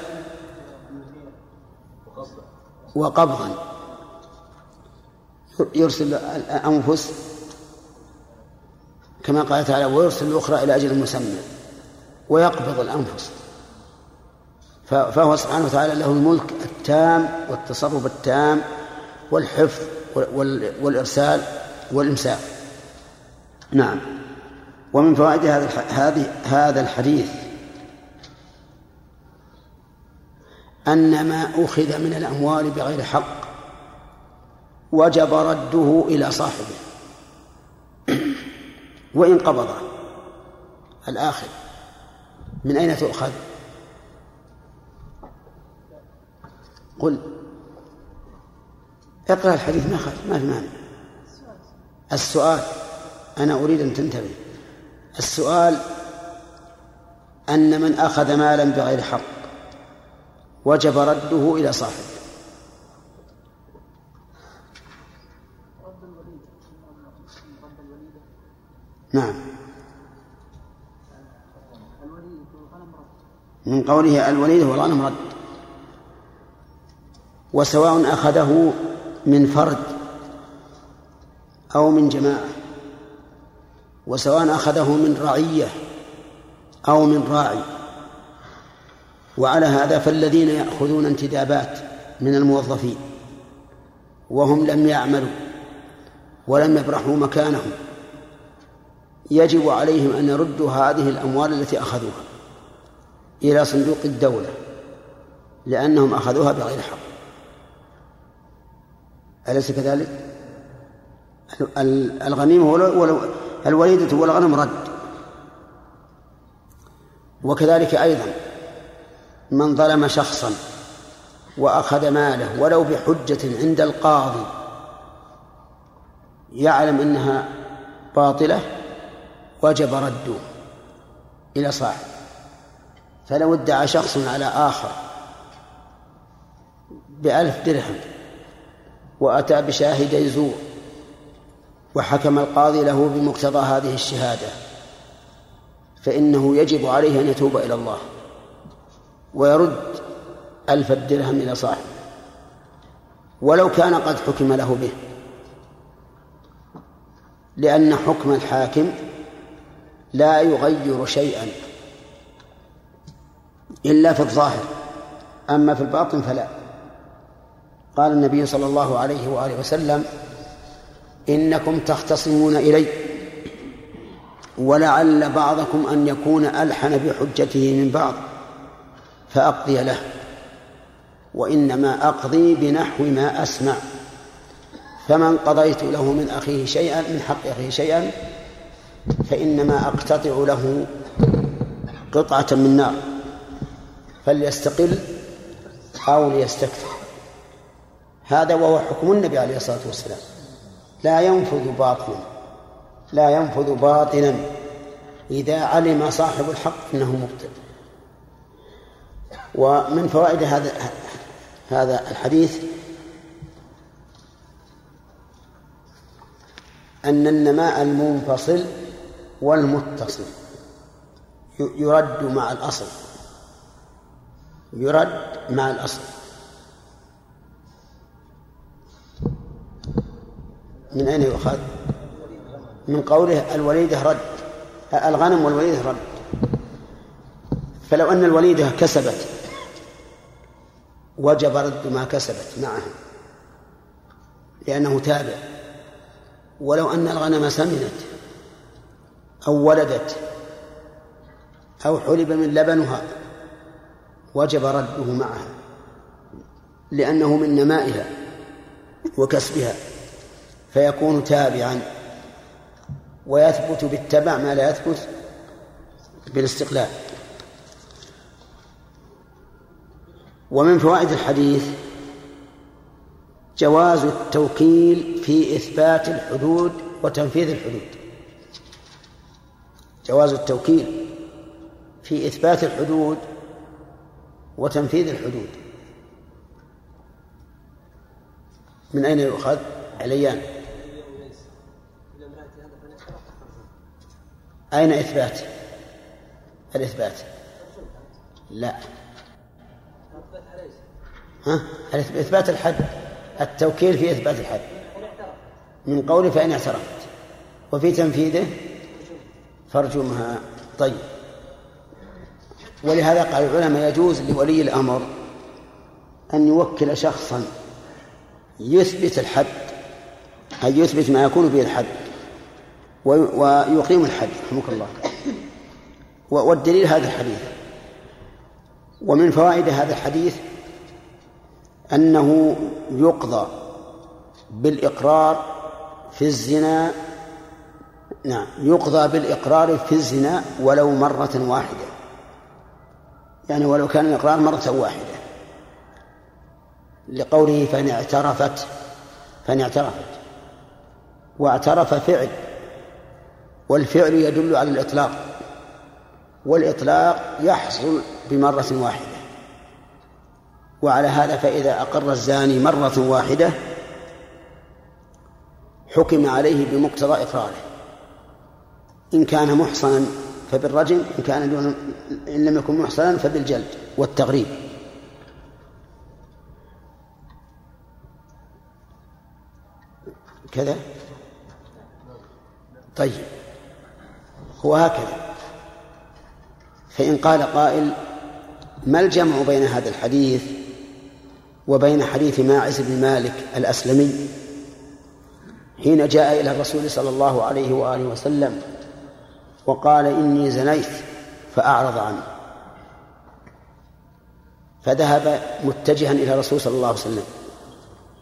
وقبضا. يرسل الأنفس كما قال تعالى ويرسل الأخرى إلى أجل مسمى ويقبض الأنفس. فهو سبحانه وتعالى له الملك التام والتصرف التام والحفظ والإرسال والإمساك. نعم. ومن فوائد هذا هذا الحديث أن ما أخذ من الأموال بغير حق وجب رده إلى صاحبه. وإن قبضه الآخر. من أين تؤخذ؟ قل. اقرأ الحديث ما ما في مانع. السؤال أنا أريد أن تنتبه. السؤال أن من أخذ مالا بغير حق. وجب رده إلى صاحبه. نعم. من قوله الوليد والغنم رد. وسواء أخذه من فرد أو من جماعة. وسواء أخذه من رعية أو من راعي. وعلى هذا فالذين يأخذون انتدابات من الموظفين وهم لم يعملوا ولم يبرحوا مكانهم يجب عليهم أن يردوا هذه الأموال التي أخذوها إلى صندوق الدولة لأنهم أخذوها بغير حق أليس كذلك؟ الغنيمة الوليدة والغنم رد وكذلك أيضا من ظلم شخصا وأخذ ماله ولو بحجة عند القاضي يعلم أنها باطلة وجب رده إلى صاحب. فلو ادعى شخص على آخر بألف درهم وأتى بشاهدي زور وحكم القاضي له بمقتضى هذه الشهادة فإنه يجب عليه أن يتوب إلى الله. ويرد ألف الدرهم إلى صاحبه. ولو كان قد حكم له به. لأن حكم الحاكم لا يغير شيئا. إلا في الظاهر. أما في الباطن فلا. قال النبي صلى الله عليه وآله وسلم إنكم تختصمون إلي. ولعل بعضكم أن يكون ألحن بحجته من بعض. فأقضي له. وإنما أقضي بنحو ما أسمع. فمن قضيت له من أخيه شيئا من حق أخيه شيئا فإنما أقتطع له قطعة من نار. فليستقل أو ليستكثر. هذا وهو حكم النبي عليه الصلاة والسلام. لا ينفذ باطلا. لا ينفذ باطلا. إذا علم صاحب الحق أنه مبطل. ومن فوائد هذا هذا الحديث أن النماء المنفصل والمتصل يرد مع الأصل. يرد مع الأصل. من أين يؤخذ؟ من قوله الوليدة رد. الغنم والوليدة رد. فلو أن الوليدة كسبت وجب رد ما كسبت معها لأنه تابع. ولو أن الغنم سمنت أو ولدت أو حلب من لبنها وجب رده معها لأنه من نمائها وكسبها فيكون تابعا. ويثبت بالتبع ما لا يثبت بالاستقلال. ومن فوائد الحديث جواز التوكيل في إثبات الحدود وتنفيذ الحدود. جواز التوكيل في إثبات الحدود وتنفيذ الحدود. من أين يؤخذ؟ عليان أين إثبات؟ الإثبات. لا. ها؟ إثبات الحد. التوكيل في إثبات الحد. من قوله فإن اعترفت. وفي تنفيذه فارجمها طيب. ولهذا قال العلماء يجوز لولي الأمر أن يوكل شخصا يثبت الحد أي يثبت ما يكون به الحد ويقيم الحد رحمك الله. والدليل هذا الحديث. ومن فوائد هذا الحديث أنه يقضى بالإقرار في الزنا. نعم يقضى بالإقرار في الزنا ولو مرة واحدة. يعني ولو كان الإقرار مرة واحدة. لقوله فإن اعترفت فإن اعترفت. واعترف فعل. والفعل يدل على الإطلاق. والإطلاق يحصل بمرة واحدة. وعلى هذا فإذا أقر الزاني مرة واحدة حكم عليه بمقتضى إقراره. إن كان محصنا فبالرجم إن كان دون إن لم يكن محصنا فبالجلد والتغريب. كذا؟ طيب. هو هكذا. فإن قال قائل ما الجمع بين هذا الحديث؟ وبين حديث ماعز بن مالك الأسلمي حين جاء إلى الرسول صلى الله عليه وآله وسلم وقال إني زنيت فأعرض عنه. فذهب متجها إلى الرسول صلى الله عليه وسلم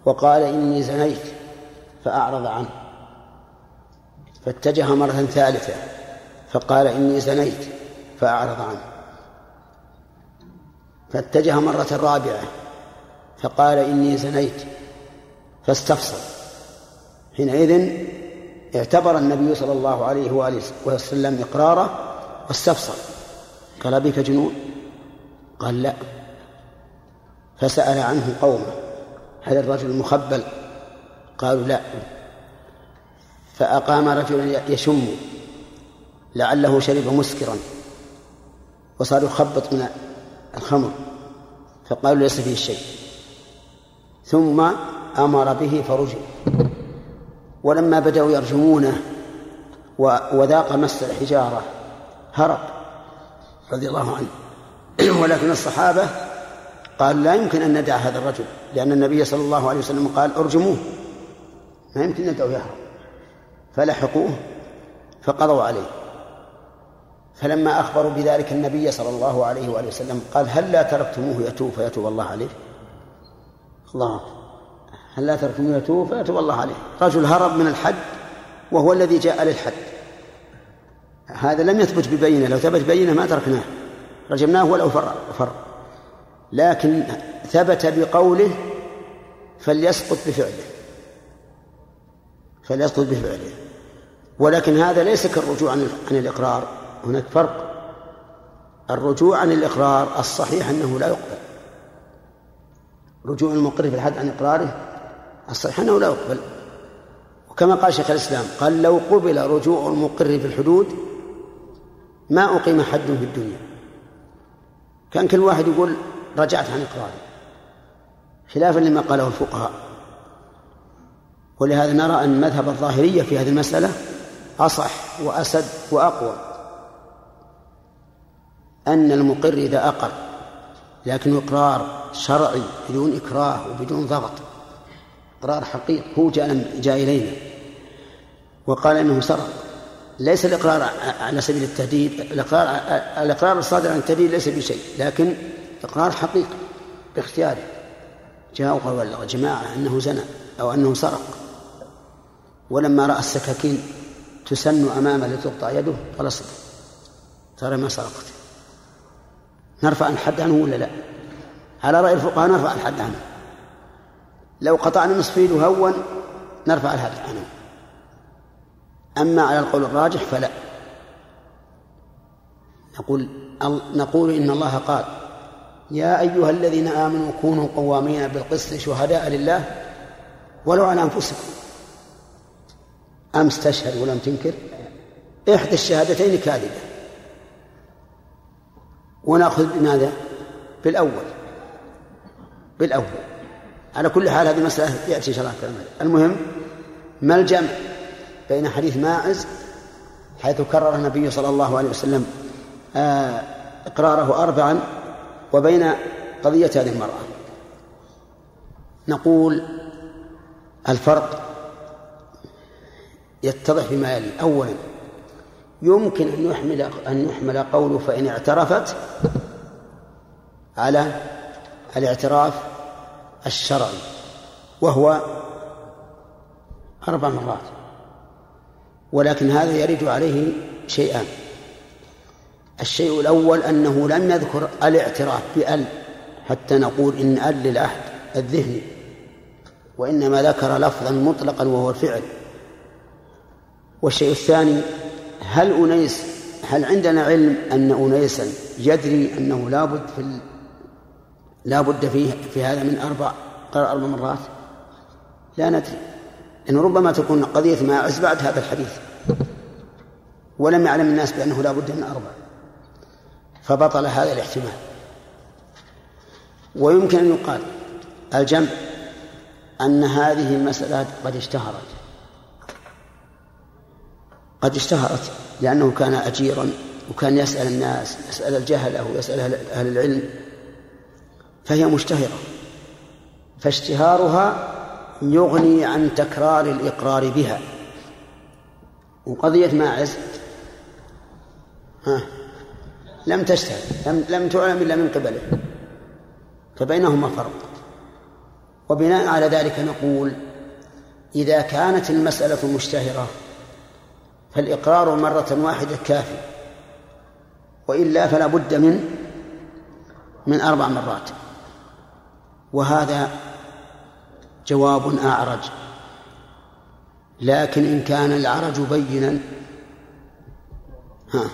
وقال إني زنيت فأعرض عنه. فاتجه مرة ثالثة فقال إني زنيت فأعرض عنه. فاتجه مرة رابعة فقال إني زنيت. فاستفصل. حينئذ اعتبر النبي صلى الله عليه وآله وسلم إقراره واستفصل. قال بك جنون؟ قال لا. فسأل عنه قومه هل الرجل مخبل؟ قالوا لا. فأقام رجلا يشم لعله شرب مسكرا وصار يخبط من الخمر. فقالوا ليس فيه شيء. ثم أمر به فرجم ولما بدأوا يرجمونه وذاق مس الحجارة هرب رضي الله عنه. ولكن الصحابة قال لا يمكن أن ندع هذا الرجل لأن النبي صلى الله عليه وسلم قال ارجموه. ما يمكن ندعه يهرب. فلحقوه فقضوا عليه. فلما أخبروا بذلك النبي صلى الله عليه وآله وسلم قال هل لا تركتموه يتوب فيتوب الله عليه؟ الله. هل لا يتوب فيتوب الله عليه. رجل هرب من الحد وهو الذي جاء للحد. هذا لم يثبت ببينة. لو ثبت بينه ما تركناه. رجمناه ولو فر, فر. لكن ثبت بقوله فليسقط بفعله. فليسقط بفعله. ولكن هذا ليس كالرجوع عن الإقرار. هناك فرق. الرجوع عن الإقرار الصحيح أنه لا يقبل. رجوع المقر في الحد عن إقراره الصحيح أنه لا يقبل. وكما قال شيخ الإسلام قال لو قبل رجوع المقر في الحدود ما أقيم حد في الدنيا. كان كل واحد يقول رجعت عن إقراري خلافا لما قاله الفقهاء. ولهذا نرى أن مذهب الظاهرية في هذه المسألة أصح وأسد وأقوى. أن المقر إذا أقر لكن إقرار شرعي بدون إكراه وبدون ضغط. إقرار حقيقي. هو جاء جاء إلينا. وقال إنه سرق. ليس الإقرار على سبيل التهديد. الإقرار الإقرار الصادر عن التهديد ليس بشيء لكن إقرار حقيقي باختياره. جاء وقال جماعة أنه زنى أو أنه سرق. ولما رأى السكاكين تسن أمامه لتقطع يده قال اصبر ترى ما سرقت. نرفع الحد عنه ولا لا؟ على رأي الفقهاء نرفع الحد عنه. لو قطعنا نصف يده هون نرفع الحد عنه. أما على القول الراجح فلا. نقول نقول إن الله قال يا أيها الذين آمنوا كونوا قوامين بالقسط شهداء لله ولو على أنفسكم. أمس تشهد ولم تنكر؟ إحدى الشهادتين كاذبة. ونأخذ بماذا؟ بالأول. بالأول. على كل حال هذه مسألة يأتي إن شاء الله المهم ما الجمع بين حديث ماعز حيث كرر النبي صلى الله عليه وسلم آه، إقراره أربعا وبين قضية هذه المرأة؟ نقول الفرق يتضح بما يلي. أولا يمكن أن يحمل أن يحمل قوله فإن اعترفت على الاعتراف الشرعي وهو أربع مرات ولكن هذا يرد عليه شيئان. الشيء الأول أنه لم يذكر الاعتراف بأل حتى نقول إن أل للعهد الذهني وإنما ذكر لفظا مطلقا وهو الفعل والشيء الثاني هل أنيس هل عندنا علم أن أنيسا يدري أنه لابد في ال... لابد فيه في هذا من أربع قرأ أربع مرات؟ لا ندري. إن ربما تكون قضية ماعز بعد هذا الحديث. ولم يعلم الناس بأنه لا بد من أربع. فبطل هذا الاحتمال. ويمكن أن يقال الجمع أن هذه المسألة قد اشتهرت. قد اشتهرت لأنه كان أجيرا وكان يسأل الناس يسأل الجهلة ويسأل أهل العلم فهي مشتهرة. فاشتهارها يغني عن تكرار الإقرار بها. وقضية ماعز ها لم تشتهر لم لم تعلم إلا من قبله فبينهما فرق. وبناء على ذلك نقول إذا كانت المسألة مشتهرة فالإقرار مرة واحدة كافي وإلا فلا بد من من أربع مرات. وهذا جواب أعرج. لكن إن كان العرج بينا ها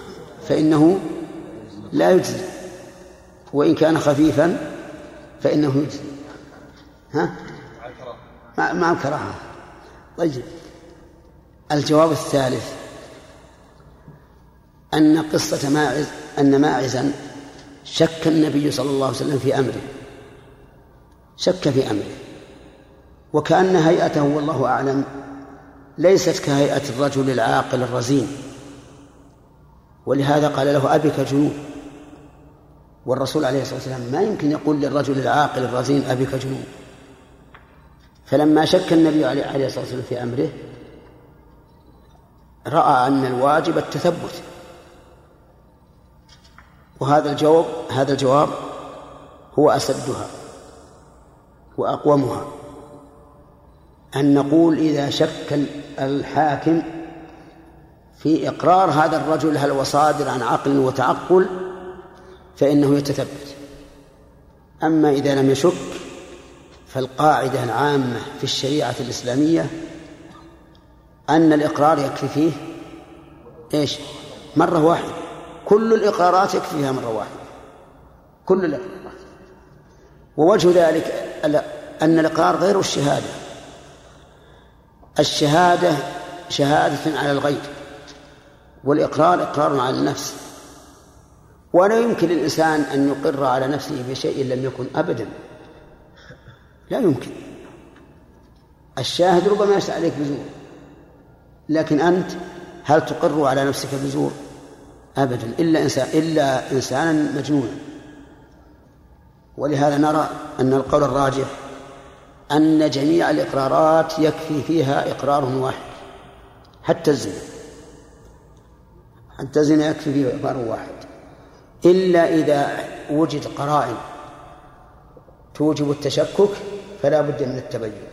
فإنه لا يجزي. وإن كان خفيفا فإنه يجزي. ها؟ مع الكراهة. طيب الجواب الثالث. أن قصة ماعز أن ماعزا شك النبي صلى الله عليه وسلم في أمره. شك في أمره. وكأن هيئته والله أعلم ليست كهيئة الرجل العاقل الرزين. ولهذا قال له أبك جنون. والرسول عليه الصلاة والسلام ما يمكن يقول للرجل العاقل الرزين أبك جنون. فلما شك النبي عليه الصلاة والسلام في أمره رأى أن الواجب التثبت. وهذا الجواب هذا الجواب هو أسدها وأقومها. أن نقول إذا شك الحاكم في إقرار هذا الرجل هل هو صادر عن عقل وتعقل فإنه يتثبت. أما إذا لم يشك فالقاعدة العامة في الشريعة الإسلامية أن الإقرار يكفي فيه إيش؟ مرة واحدة. كل الإقرارات يكفي فيها مرة واحدة كل الإقرارات. ووجه ذلك أن الإقرار غير الشهادة. الشهادة شهادة على الغير والإقرار إقرار على النفس. ولا يمكن للإنسان أن يقر على نفسه بشيء لم يكن أبدا. لا يمكن. الشاهد ربما يسأل عليك بزور. لكن أنت هل تقر على نفسك بزور؟ أبدا إلا إنسان إلا إنسانا مجنونا. ولهذا نرى أن القول الراجح أن جميع الإقرارات يكفي فيها إقرار واحد حتى الزنا. حتى الزنا يكفي فيه إقرار واحد. إلا إذا وجد قرائن توجب التشكك فلا بد من التبين.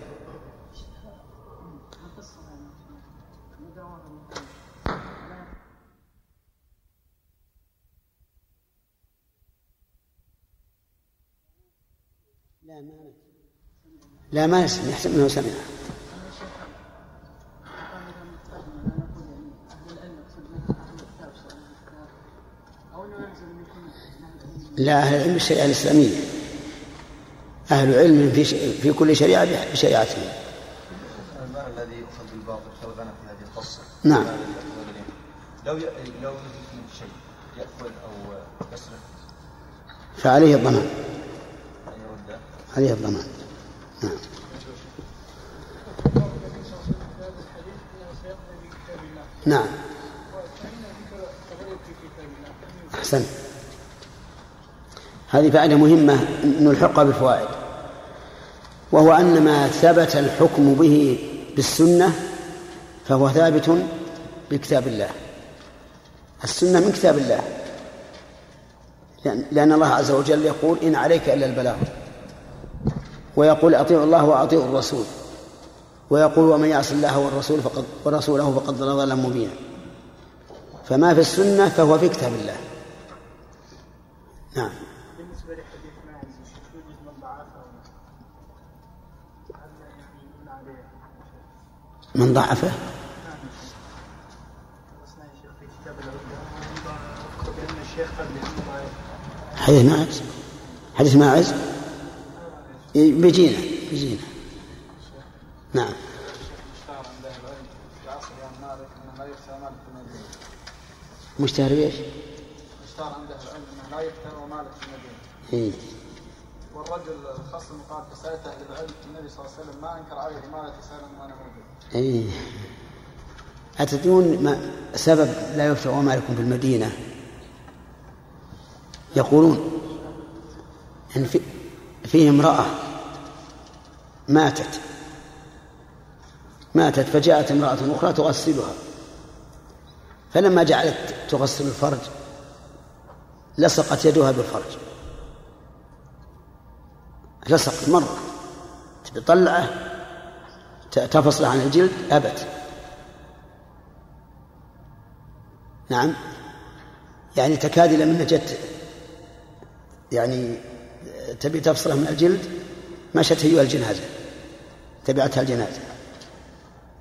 لا ما لا ما يسمع يحسب أنه سمع. لا أهل العلم بالشريعة الإسلامية. أهل علم في في كل شريعة بشريعتهم. الذي يؤخذ بالباطل كالغنم في هذه القصة نعم. لو ي... لو يدرك من شيء يأكل أو يسرق. فعليه الضمان. عليه الضمان. نعم. نعم. أحسن. هذه فائدة مهمة نلحقها بالفوائد. وهو أن ما ثبت الحكم به بالسنة فهو ثابت بكتاب الله. السنة من كتاب الله. لأن الله عز وجل يقول إن عليك إلا البلاغ. ويقول أطيعوا الله وأطيعوا الرسول. ويقول ومن يعص الله والرسول فقد ورسوله فقد ضل ضلالا مبينا. فما في السنة فهو في كتاب الله. نعم. بالنسبة لحديث من ضعفه. من ضعفه؟ حديث ماعز حديث ماعز بيجينا بيجينا نعم مشتهر بإيش؟ اشتهر عند أهل العلم انه لا يفتن ومالك في المدينة. إيه؟ والرجل الخصم قال فسالت أهل العلم النبي صلى الله عليه وسلم ما أنكر عليه مالك سالم وأنا موجود. إيه؟ أتدرون ما سبب لا يفتى ومالكم في المدينة؟ يقولون إن في فيه امرأة ماتت. ماتت فجاءت امرأة أخرى تغسلها. فلما جعلت تغسل الفرج لصقت يدها بالفرج. لصقت مرة. تبي تطلعه؟ تفصله عن الجلد؟ أبت. نعم. يعني تكاد من جت. يعني تبي تفصله من الجلد؟ مشت هي الجنازة تبعتها الجنازة.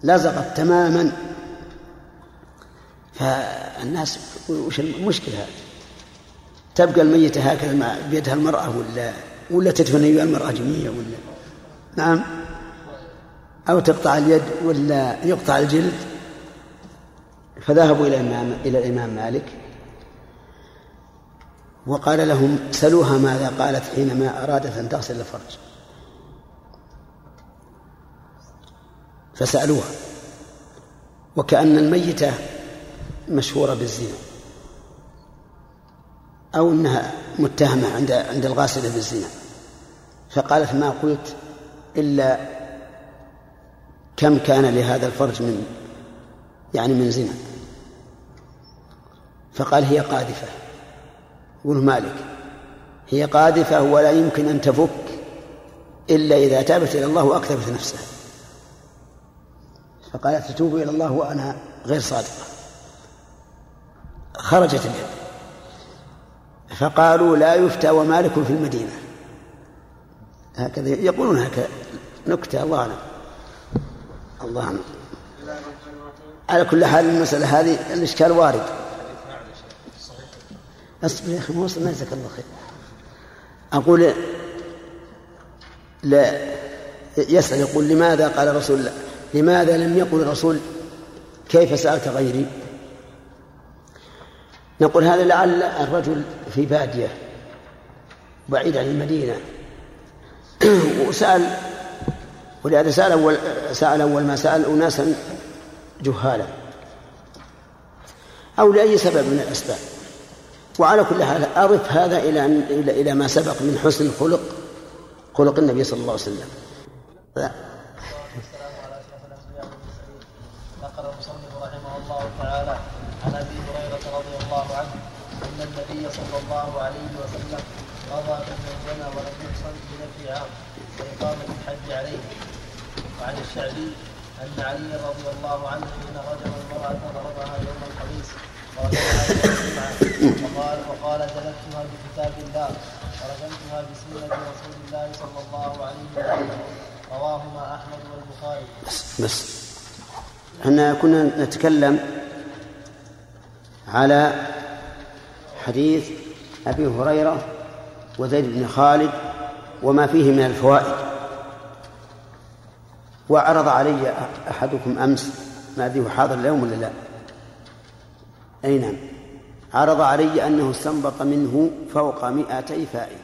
لزقت تماما. فالناس وش المشكلة؟ هذه تبقى الميتة هكذا بيدها المرأة ولا ولا تدفن أيها المرأة جميعا ولا نعم. أو تقطع اليد ولا يقطع الجلد. فذهبوا إلى الإمام إلى الإمام مالك. وقال لهم سلوها ماذا قالت حينما أرادت أن تغسل الفرج. فسألوها. وكأن الميتة مشهورة بالزنا. أو أنها متهمة عند عند الغاسلة بالزنا. فقالت ما قلت إلا كم كان لهذا الفرج من يعني من زنا. فقال هي قاذفة. يقول مالك. هي قاذفة ولا يمكن أن تفك إلا إذا تابت إلى الله وأكتبت نفسها. فقالت تتوب إلى الله وأنا غير صادقة خرجت اليد. فقالوا لا يفتى ومالك في المدينة. هكذا يقولون هكذا. نكتة الله أعلم. الله أعلم. على كل حال المسألة هذه الإشكال وارد. أصبر يا أخي ما وصلنا جزاك الله خير. أقول لا يسأل يقول لماذا قال رسول الله؟ لماذا لم يقل الرسول كيف سألت غيري؟ نقول هذا لعل الرجل في بادية بعيد عن المدينة. وسأل ولهذا سأل أول سأل أول ما سأل أناسا جهالا. أو لأي سبب من الأسباب. وعلى كل حال أضف هذا إلى إلى إلى ما سبق من حسن الخلق خلق النبي صلى الله عليه وسلم نقل المصنف رحمه الله تعالى عن ابي هريره رضي الله عنه ان النبي صلى الله عليه وسلم قضى من زنى ولم يحصن بنفي عام وإقامة الحج عليه. وعن الشعبي أن علي رضي الله عنه حين رجم المرأة ضربها يوم الخميس وقال وقال جلدتها بكتاب الله ورجمتها بسنة رسول الله صلى الله عليه وسلم. رواهما أحمد والبخاري. بس بس. إحنا كنا نتكلم على حديث أبي هريرة وزيد بن خالد وما فيه من الفوائد. وعرض علي أحدكم أمس ما أدري حاضر اليوم ولا لا. أي نعم. عرض علي أنه استنبط منه فوق مئتي فائدة